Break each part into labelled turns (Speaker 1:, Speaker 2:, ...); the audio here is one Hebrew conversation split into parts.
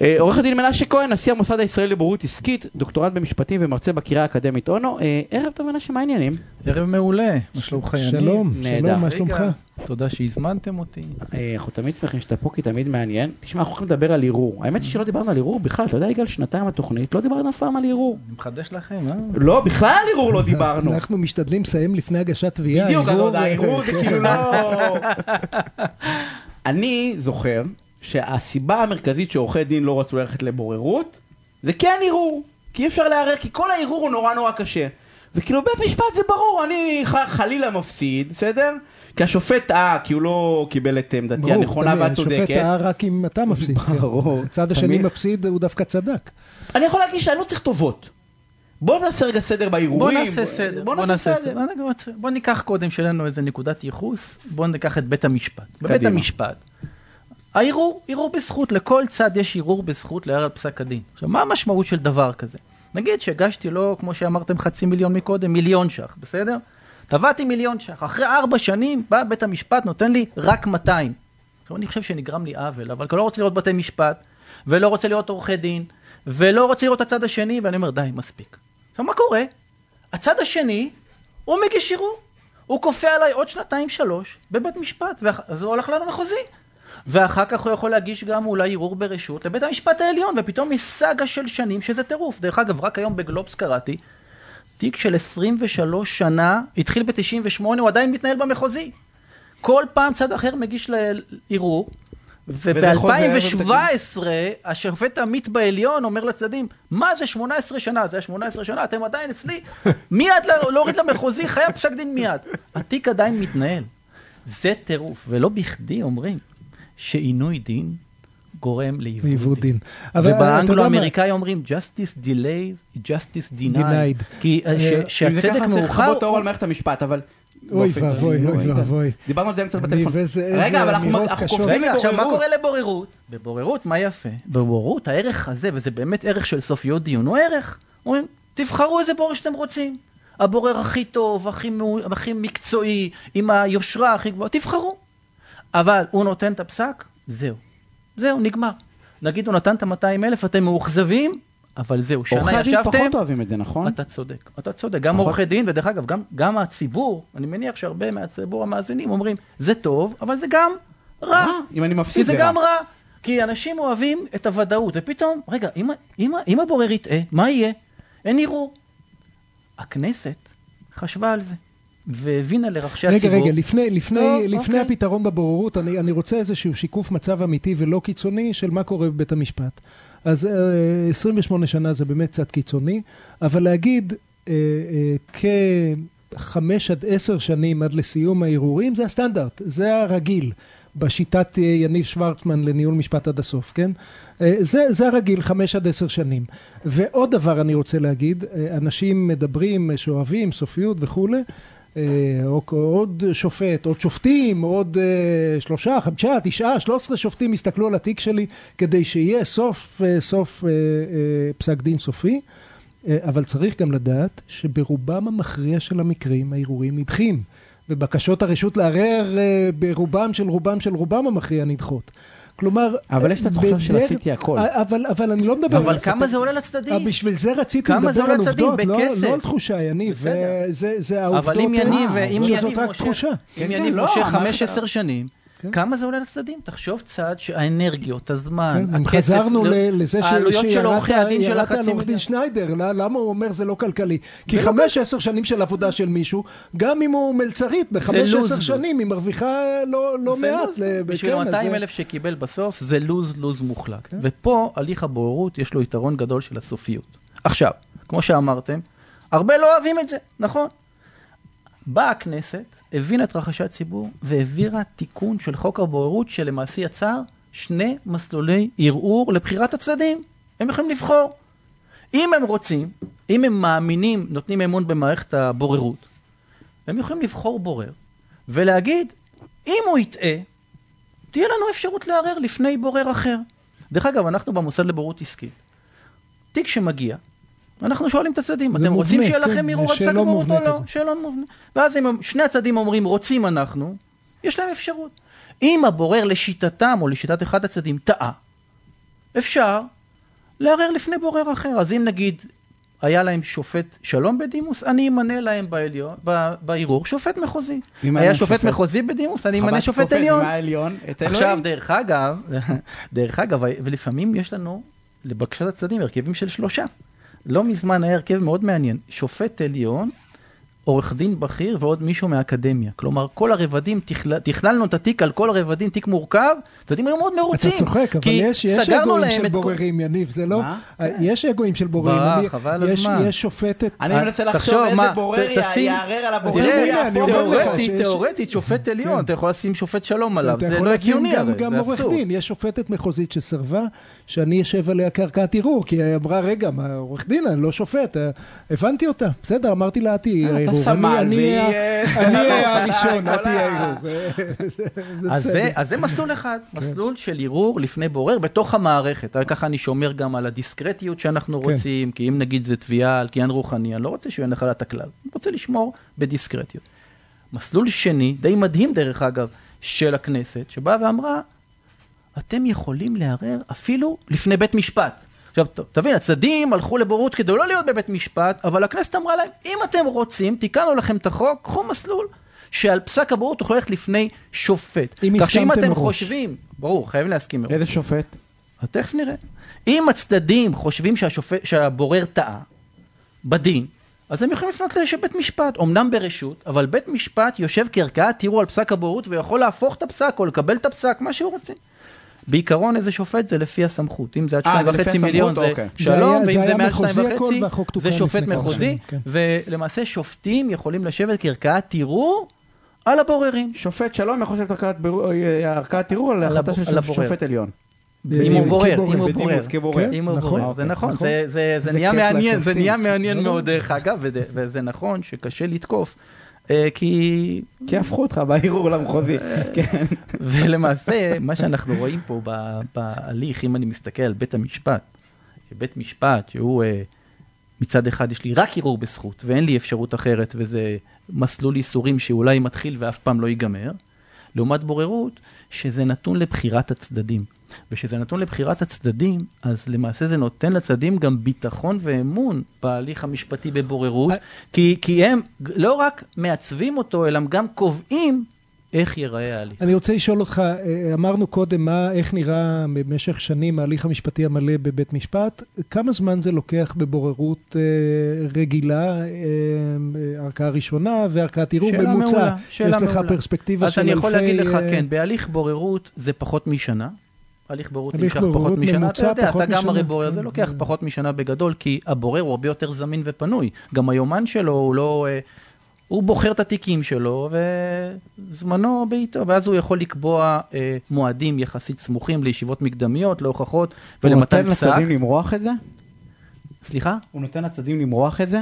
Speaker 1: אה, עורך הדין מנשה כהן, נשיא המוסד הישראלי לבוררות עסקית, דוקטורט במשפטים ומרצה בקריה האקדמית אונו. אה, ערב טוב מנשה, מה העניינים?
Speaker 2: ערב מעולה, מה שלומך יניב?
Speaker 3: שלום. שלום, מה שלומך?
Speaker 2: תודה שהזמנתם אותי.
Speaker 1: אה, אנחנו תמיד שמחים שאתה פה, כי תמיד מעניין. תשמע, אנחנו הולכים לדבר על ערעור. האמת היא שלא דיברנו על ערעור בכלל, אתה יודע, יגאל, שנתיים התוכנית, לא דיברנו אף פעם על ערעור.
Speaker 2: אני מחדש לכם, אה?
Speaker 1: לא, בכלל על ערעור לא דיברנו.
Speaker 3: אנחנו משתדלים לסיים לפני הגשת תביעה.
Speaker 1: בדיוק, הערעור זה
Speaker 3: כן.
Speaker 1: כאילו לא... אני זוכר שהסיבה המרכזית שעורכי דין לא רצו ללכת לבוררות, זה כן ערעור. כי אי אפשר לערער, כי כל הערעור הוא נורא נורא קשה. וכאילו בית משפט זה ברור, אני ח- חלילה מפסיד, בסדר? כי השופט טעה, כי הוא לא קיבל את עמדתי
Speaker 3: ברור,
Speaker 1: הנכונה והצודקת.
Speaker 3: השופט טעה רק אם אתה מפסיד. כן.
Speaker 1: ברור.
Speaker 3: הצד השני. מפסיד, הוא דווקא צדק.
Speaker 1: אני יכול להגיד שאני לא צריך טובות. בוא נעשה רגע סדר
Speaker 2: בוא
Speaker 1: בערעורים.
Speaker 2: נעשה סדר.
Speaker 1: בוא נעשה סדר.
Speaker 2: בוא בוא ניקח קודם שיהיה לנו איזה נקודת ייחוס, בוא ניקח את בית המשפט. בבית
Speaker 1: קדימה.
Speaker 2: המשפט. הערעור, ערעור בזכות, לכל צד יש ערעור בזכות לערער על פסק הדין. עכשיו, מה המשמעות של דבר כזה? נגיד שהגשתי לו, כמו שאמרתם, חצי מיליון מקודם, מיליון ש"ח, בסדר? תבעתי מיליון ש"ח. אחרי ארבע שנים בא בית המשפט, נותן לי רק 200. עכשיו, אני חושב שנגרם לי עוול, אבל אני לא רוצה לראות בתי משפט, ולא רוצה לראות עורכי דין, ולא רוצה לראות הצד השני, ואני אומר, די, מספיק. עכשיו, מה קורה? הצד השני, הוא מגיש ערעור. הוא כופה עליי עוד שנתיים שלוש בבית משפט, ואח- אז הוא הולך למחוזי. ואחר כך הוא יכול להגיש גם אולי ערעור ברשות לבית המשפט העליון, ופתאום יש סאגה של שנים שזה טירוף. דרך אגב, רק היום בגלובס קראתי, תיק של 23 שנה, התחיל ב-98, הוא עדיין מתנהל במחוזי. כל פעם צד אחר מגיש ל- ערעור,
Speaker 1: וזה חוזר
Speaker 2: וב-2017 השופט עמית בעליון אומר לצדדים, מה זה 18 שנה? זה היה 18 שנה, אתם עדיין אצלי? מיד לה- להוריד למחוזי, חייב פסק דין מיד. התיק עדיין מתנהל. זה טירוף, ולא בכדי אומרים שעינוי דין גורם לעיוות דין.
Speaker 3: דין.
Speaker 2: ובאנגלו-אמריקאי אומרים justice delayed, justice denied.
Speaker 3: Denied.
Speaker 2: כי אה, ש-
Speaker 3: אה,
Speaker 1: אם זה
Speaker 2: שהצדק
Speaker 1: ככה צריך
Speaker 2: מאוחר,
Speaker 1: לכבות אור על מערכת המשפט, אבל...
Speaker 3: אוי ואבוי, אוי
Speaker 1: יגאל.
Speaker 3: ואבוי.
Speaker 1: דיברנו על זה
Speaker 3: אני
Speaker 1: בטלפון. רגע, אבל אנחנו. קופצים
Speaker 2: רגע, עכשיו מה
Speaker 1: לבוררות.
Speaker 2: קורה לבוררות? בבוררות, מה יפה? בבוררות, הערך הזה, וזה באמת ערך של סופיות דיון, הוא ערך. אומרים, תבחרו איזה בורר שאתם רוצים. הבורר הכי טוב, הכי מקצועי, עם היושרה הכי גבוהה, תבחרו. אבל הוא נותן את הפסק, זהו. זהו, נגמר. נגיד הוא נתן את ה-200 אלף, אתם מאוכזבים, אבל זהו, שנה
Speaker 1: עורכי הדין
Speaker 2: ישבתם,
Speaker 1: פחות אוהבים את זה, נכון?
Speaker 2: אתה צודק, אתה צודק. גם עורכי דין, ודרך אגב, גם, גם הציבור, אני מניח שהרבה מהציבור המאזינים אומרים, זה טוב, אבל זה גם רע.
Speaker 1: רע, אם אני מפסיד
Speaker 2: זה
Speaker 1: זה
Speaker 2: גם
Speaker 1: רע.
Speaker 2: רע. כי אנשים אוהבים את הוודאות, ופתאום, רגע, אם, אם, אם הבורר יטעה, מה יהיה? אין ערעור. הכנסת חשבה על זה, והבינה לרחשי
Speaker 3: רגע,
Speaker 2: הציבור.
Speaker 3: רגע, לפני, לפני,
Speaker 2: טוב,
Speaker 3: לפני
Speaker 2: אוקיי.
Speaker 3: הפתרון בבוררות, אני, אני רוצה איזשהו שיקוף מצב אמיתי ולא קיצוני של מה קורה בבית המשפט. אז אה, 28 שנה זה באמת קצת קיצוני, אבל להגיד אה, אה, כחמש עד עשר שנים עד לסיום הערעורים, זה הסטנדרט, זה הרגיל. בשיטת אה, יניב שוורצמן לניהול משפט עד הסוף, כן? אה, זה, זה הרגיל, חמש עד עשר שנים. ועוד דבר אני רוצה להגיד, אה, אנשים מדברים, אה, שאוהבים, סופיות וכולי, אה, או עוד שופט, עוד שופטים, עוד אה, שלושה, חמישה, תשעה, שלוש עשרה שופטים יסתכלו על התיק שלי כדי שיהיה סוף, אה, סוף אה, אה, פסק דין סופי. אה, אבל צריך גם לדעת שברובם המכריע של המקרים הערעורים נדחים. ובקשות הרשות לערער אה, ברובם של רובם של רובם המכריע נדחות. כלומר...
Speaker 1: אבל יש את התחושה של עשיתי הכל.
Speaker 3: אה, אבל, אבל אני לא מדבר...
Speaker 2: אבל כמה זה עולה
Speaker 3: אה,
Speaker 2: לצדדים?
Speaker 3: בשביל זה רציתי
Speaker 2: כמה זה
Speaker 3: לדבר
Speaker 2: עולה
Speaker 3: על
Speaker 2: לצדדים?
Speaker 3: עובדות, לא,
Speaker 2: בכסף.
Speaker 3: לא על תחושה, יניב.
Speaker 2: בסדר.
Speaker 3: זה, זה, זה העובדות.
Speaker 2: אבל אם יניב,
Speaker 1: אה,
Speaker 2: אם
Speaker 3: זאת
Speaker 2: יניב
Speaker 3: רק
Speaker 2: מושך,
Speaker 3: תחושה.
Speaker 2: אם
Speaker 1: כן,
Speaker 2: יניב
Speaker 1: לא,
Speaker 2: מושך
Speaker 1: המערכת-
Speaker 2: 15 שנים,
Speaker 3: כן.
Speaker 2: כמה זה עולה לצדדים? תחשוב צעד שהאנרגיות, הזמן,
Speaker 3: כן,
Speaker 2: הכסף,
Speaker 3: חזרנו
Speaker 2: לא-
Speaker 3: ל- לזה ש-
Speaker 2: העלויות של עורכי הדין של החצי
Speaker 3: על עורך דין
Speaker 2: מיליון.
Speaker 3: שניידר, ל- למה הוא אומר זה לא כלכלי? כי
Speaker 2: לא
Speaker 3: חמש עשר שנים של עבודה של מישהו, גם אם הוא מלצרית, בחמש עשר. שנים היא מרוויחה לא לא מעט. ל-
Speaker 2: בשביל
Speaker 3: כן, אז
Speaker 2: 200
Speaker 3: זה-
Speaker 2: אלף שקיבל בסוף, זה לוז לוז מוחלט.
Speaker 3: כן.
Speaker 2: ופה הליך הבוררות יש לו יתרון גדול של הסופיות. עכשיו, כמו שאמרתם, הרבה לא אוהבים את זה, נכון? באה הכנסת, הבינה את רחשי הציבור, והעבירה תיקון של חוק הבוררות, שלמעשה יצר שני מסלולי ערעור לבחירת הצדדים. הם יכולים לבחור. אם הם רוצים, אם הם מאמינים, נותנים אמון במערכת הבוררות, הם יכולים לבחור בורר ולהגיד, אם הוא יטעה, תהיה לנו אפשרות לערער לפני בורר אחר. דרך אגב, אנחנו במוסד לבוררות עסקית. תיק שמגיע, אנחנו שואלים את הצדדים, אתם רוצים
Speaker 3: מובנה,
Speaker 2: שיהיה
Speaker 3: כן,
Speaker 2: לכם ערעור
Speaker 3: זה
Speaker 2: על פסק
Speaker 3: שאלון
Speaker 2: בוררות או לא?
Speaker 3: כזה.
Speaker 2: שאלון מובנה. ואז אם שני הצדדים אומרים, רוצים אנחנו, יש להם אפשרות. אם הבורר לשיטתם או לשיטת אחד הצדדים טעה, אפשר לערער לפני בורר אחר. אז אם נגיד היה להם שופט שלום בדימוס, אני אמנה להם בעליון, בערעור שופט מחוזי.
Speaker 1: היה
Speaker 2: שופט
Speaker 1: שופט-
Speaker 2: מחוזי בדימוס, אני אמנה
Speaker 1: חב"ד
Speaker 2: שופט עליון.
Speaker 1: העליון, את
Speaker 2: עכשיו,
Speaker 1: אלוהים.
Speaker 2: דרך אגב, דרך אגב, ולפעמים יש לנו, לבקשת הצדדים, הרכבים של שלושה. לא מזמן היה הרכב מאוד מעניין, שופט עליון, עורך דין בכיר ועוד מישהו מהאקדמיה. כלומר, כל הרבדים, תכלל, תכללנו את התיק על כל הרבדים, תיק מורכב, הצדדים היו מאוד מרוצים.
Speaker 3: אתה צוחק, אבל יש, יש אגואים של
Speaker 2: את כל-
Speaker 3: בוררים, יניב, זה לא...
Speaker 1: מה?
Speaker 3: יש אגואים של בוררים.
Speaker 2: ברח,
Speaker 3: אני-
Speaker 2: חבל על
Speaker 3: יש-
Speaker 2: הזמן.
Speaker 3: יש שופטת...
Speaker 1: אני
Speaker 2: אה,
Speaker 1: מנסה לחשוב איזה
Speaker 2: מה,
Speaker 1: בורר
Speaker 2: ת- תשים-
Speaker 1: יערער על הבורר,
Speaker 3: תראה,
Speaker 1: הוא
Speaker 2: תיאורטית, תיאורטית, שופט עליון,
Speaker 3: כן.
Speaker 2: אתה יכול לשים שופט שלום עליו, זה לא הגיוני
Speaker 3: גם-
Speaker 2: הרי,
Speaker 3: גם
Speaker 2: זה
Speaker 3: עורך
Speaker 2: אבסורד.
Speaker 3: דין, יש שופטת מחוזית שסרבה, שאני אשב עליה כערכאת ערעור, כי היא אמרה, רגע, עורך דין, אני לא שופט. אה, הבנתי אותה, בסדר, אמרתי לה, את תהיי
Speaker 1: אתה
Speaker 3: ערעור.
Speaker 1: סמל,
Speaker 3: אני- אהיה-
Speaker 1: אה,
Speaker 3: הראשון, את תהיי
Speaker 1: ה-
Speaker 3: ערעור. זה
Speaker 2: אז. זה, מסלול אחד, מסלול של ערעור לפני בורר בתוך המערכת. ככה אני שומר גם על הדיסקרטיות שאנחנו
Speaker 3: כן.
Speaker 2: רוצים, כי אם נגיד זה תביעה על קניין רוחני, אני לא רוצה שהוא יהיה נחלת הכלל, אני רוצה לשמור בדיסקרטיות. מסלול שני, די מדהים דרך אגב, של הכנסת, שבאה ואמרה, אתם יכולים לערער אפילו לפני בית משפט. עכשיו, תבין, הצדדים הלכו לבוררות כדי לא להיות בבית משפט, אבל הכנסת אמרה להם, אם אתם רוצים, תיקנו לכם את החוק, קחו מסלול שעל פסק הבוררות תוכלו ללכת לפני שופט.
Speaker 3: אם
Speaker 2: כך שאם אתם
Speaker 3: מראש.
Speaker 2: חושבים, ברור, חייבים להסכים מראש.
Speaker 1: איזה שופט?
Speaker 2: אז תכף נראה. אם הצדדים חושבים שהשופט, שהבורר טעה בדין, אז הם יכולים לפנות לבית משפט, אמנם ברשות, אבל בית משפט יושב כערכאת ערעור על פסק הבוררות ויכול להפוך את הפסק או לקבל את הפסק, מה שהוא רוצה. בעיקרון איזה שופט זה לפי הסמכות, אם זה עד
Speaker 1: אה,
Speaker 2: שתיים
Speaker 1: זה לפי
Speaker 2: וחצי
Speaker 1: הסמכות,
Speaker 2: מיליון זה
Speaker 1: אוקיי.
Speaker 2: שלום, ואם זה מעל
Speaker 3: מחוזי
Speaker 2: שתיים
Speaker 3: הכל,
Speaker 2: וחצי
Speaker 3: והחוק תוקן
Speaker 2: זה שופט מחוזי,
Speaker 3: כן.
Speaker 2: ולמעשה שופטים יכולים לשבת כערכאת ערעור על הבוררים.
Speaker 1: שופט שלום יכול לשבת ערכאת בירור- אה, ערעור על החלטה של. שופט עליון.
Speaker 2: אם הוא בורר. אם הוא
Speaker 1: בדימוס,
Speaker 2: בורר.
Speaker 1: כבורר.
Speaker 3: כן,
Speaker 2: אם הוא
Speaker 3: נכון,
Speaker 2: בורר, זה נכון,
Speaker 3: נכון.
Speaker 2: זה- זה זה
Speaker 1: זה
Speaker 2: נהיה מעניין, זה. נהיה מעניין. מאוד דרך אגב, וזה- נכון שקשה לתקוף, אה, כי...
Speaker 1: כי הפכו אותך בערעור למחוזי. כן.
Speaker 2: ולמעשה, מה שאנחנו רואים פה ב- בהליך, אם אני מסתכל על בית המשפט, שבית משפט שהוא אה, מצד אחד יש לי רק ערעור בזכות ואין לי אפשרות אחרת וזה מסלול ייסורים שאולי מתחיל ואף פעם לא ייגמר, לעומת בוררות שזה נתון לבחירת הצדדים. וכשזה נתון לבחירת הצדדים, אז למעשה זה נותן לצדדים גם ביטחון ואמון בהליך המשפטי בבוררות,
Speaker 3: אה.
Speaker 2: כי, כי הם לא רק מעצבים אותו, אלא גם קובעים איך ייראה ההליך.
Speaker 3: אני רוצה לשאול אותך, אה, אמרנו קודם מה, איך נראה במשך שנים ההליך המשפטי המלא בבית משפט, כמה זמן זה לוקח בבוררות אה, רגילה, אה, אה, ערכאה ראשונה וערכאת ערעור
Speaker 2: שאלה
Speaker 3: ממוצע?
Speaker 2: מעולה, שאלה
Speaker 3: יש לך
Speaker 2: מעולה.
Speaker 3: פרספקטיבה
Speaker 2: אז
Speaker 3: של
Speaker 2: אני
Speaker 3: אלפי...
Speaker 2: יכול להגיד לך,
Speaker 3: אה,
Speaker 2: כן, בהליך בוררות זה פחות משנה. הליך בוררות נמשך פחות
Speaker 3: בוררות
Speaker 2: משנה.
Speaker 3: ממוצע
Speaker 2: אתה יודע,
Speaker 3: פחות
Speaker 2: אתה גם
Speaker 3: משנה.
Speaker 2: הרי בורר, זה
Speaker 3: כן,
Speaker 2: לוקח
Speaker 3: כן.
Speaker 2: פחות משנה בגדול, כי הבורר הוא הרבה יותר זמין ופנוי. גם היומן שלו הוא לא... הוא בוחר את התיקים שלו, וזמנו בעיתו, ואז הוא יכול לקבוע אה, מועדים יחסית סמוכים לישיבות מקדמיות, להוכחות
Speaker 1: הוא
Speaker 2: ולמתן
Speaker 1: נותן
Speaker 2: פסק.
Speaker 1: לצדדים למרוח את זה?
Speaker 2: סליחה?
Speaker 1: הוא נותן לצדדים למרוח את זה?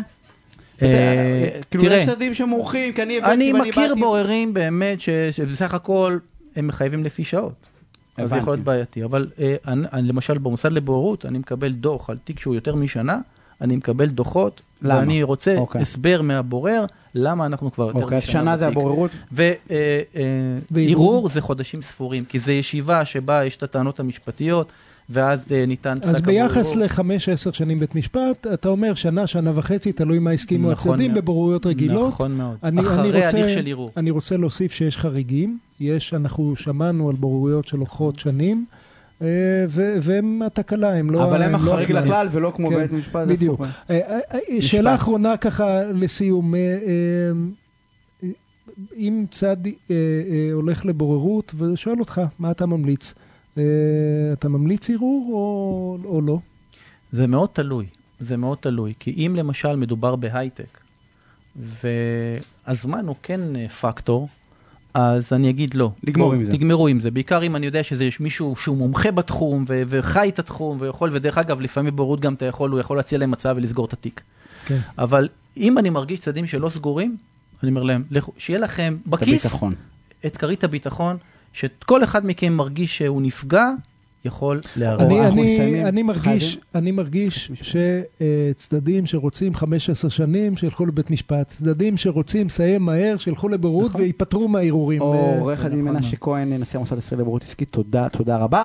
Speaker 2: אה,
Speaker 1: כאילו
Speaker 2: תראה,
Speaker 1: יש צדדים שמורחים, כי אני הבאתי
Speaker 2: אני מכיר בוררים באמת שבסך הכל הם מחייבים לפי שעות. אז זה
Speaker 1: הבנתי.
Speaker 2: יכול להיות בעייתי, אבל אה, למשל במוסד לבוררות אני מקבל דוח על תיק שהוא יותר משנה, אני מקבל דוחות,
Speaker 1: למה?
Speaker 2: ואני רוצה
Speaker 1: אוקיי.
Speaker 2: הסבר מהבורר למה אנחנו כבר יותר
Speaker 1: אוקיי,
Speaker 2: משנה
Speaker 1: שנה זה. הבוררות?
Speaker 3: וערעור?
Speaker 2: וערעור זה חודשים ספורים, כי זו ישיבה שבה יש את הטענות המשפטיות, ואז אה, ניתן פסק
Speaker 3: אז ביחס
Speaker 2: הבוררות.
Speaker 3: לחמש, עשר שנים בית משפט, אתה אומר שנה, שנה וחצי, תלוי מה הסכימו
Speaker 2: נכון
Speaker 3: הצדדים. בבוררויות רגילות.
Speaker 2: נכון מאוד,
Speaker 3: אני, אני
Speaker 2: אחרי
Speaker 3: רוצה,
Speaker 2: הליך של ערעור.
Speaker 3: אני רוצה להוסיף שיש חריגים, יש, אנחנו שמענו על בוררויות שלוקחות שנים, אה, והם התקלה, הם לא...
Speaker 1: אבל הם
Speaker 3: לא
Speaker 1: החריג
Speaker 3: הכלל.
Speaker 1: לכלל ולא כמו
Speaker 3: כן,
Speaker 1: בית משפט.
Speaker 3: בדיוק. אה, אה, אה, שאלה אחרונה ככה לסיום, אה, אה, אם צד אה, אה, הולך לבוררות ושואל אותך, מה אתה ממליץ? אה, אתה ממליץ ערעור או, או לא?
Speaker 2: זה מאוד תלוי, זה מאוד תלוי, כי אם למשל מדובר בהייטק, והזמן הוא כן אה, פקטור, אז אני אגיד לא.
Speaker 1: לגמור עם זה.
Speaker 2: תגמרו עם זה, בעיקר אם אני יודע שזה יש מישהו שהוא מומחה בתחום וחי את התחום ויכול, ודרך אגב, לפעמים בורות גם אתה יכול, הוא יכול להציע להם הצעה ולסגור את התיק.
Speaker 3: כן.
Speaker 2: אבל אם אני מרגיש צדדים שלא סגורים, אני אומר להם, שיהיה לכם בכיס. את כרית הביטחון, שכל אחד מכם מרגיש שהוא נפגע, יכול לערער.
Speaker 3: אני, אני. אני מרגיש? אני מרגיש. שצדדים שרוצים 15 שנים, שילכו לבית משפט. צדדים שרוצים לסיים מהר, שילכו לבורות
Speaker 1: נכון.
Speaker 3: וייפטרו מהערעורים. אה,
Speaker 1: עורך הדין
Speaker 2: נכון
Speaker 1: מנשה כהן, נשיא המוסד הישראלי לבורות עסקית, תודה, תודה רבה.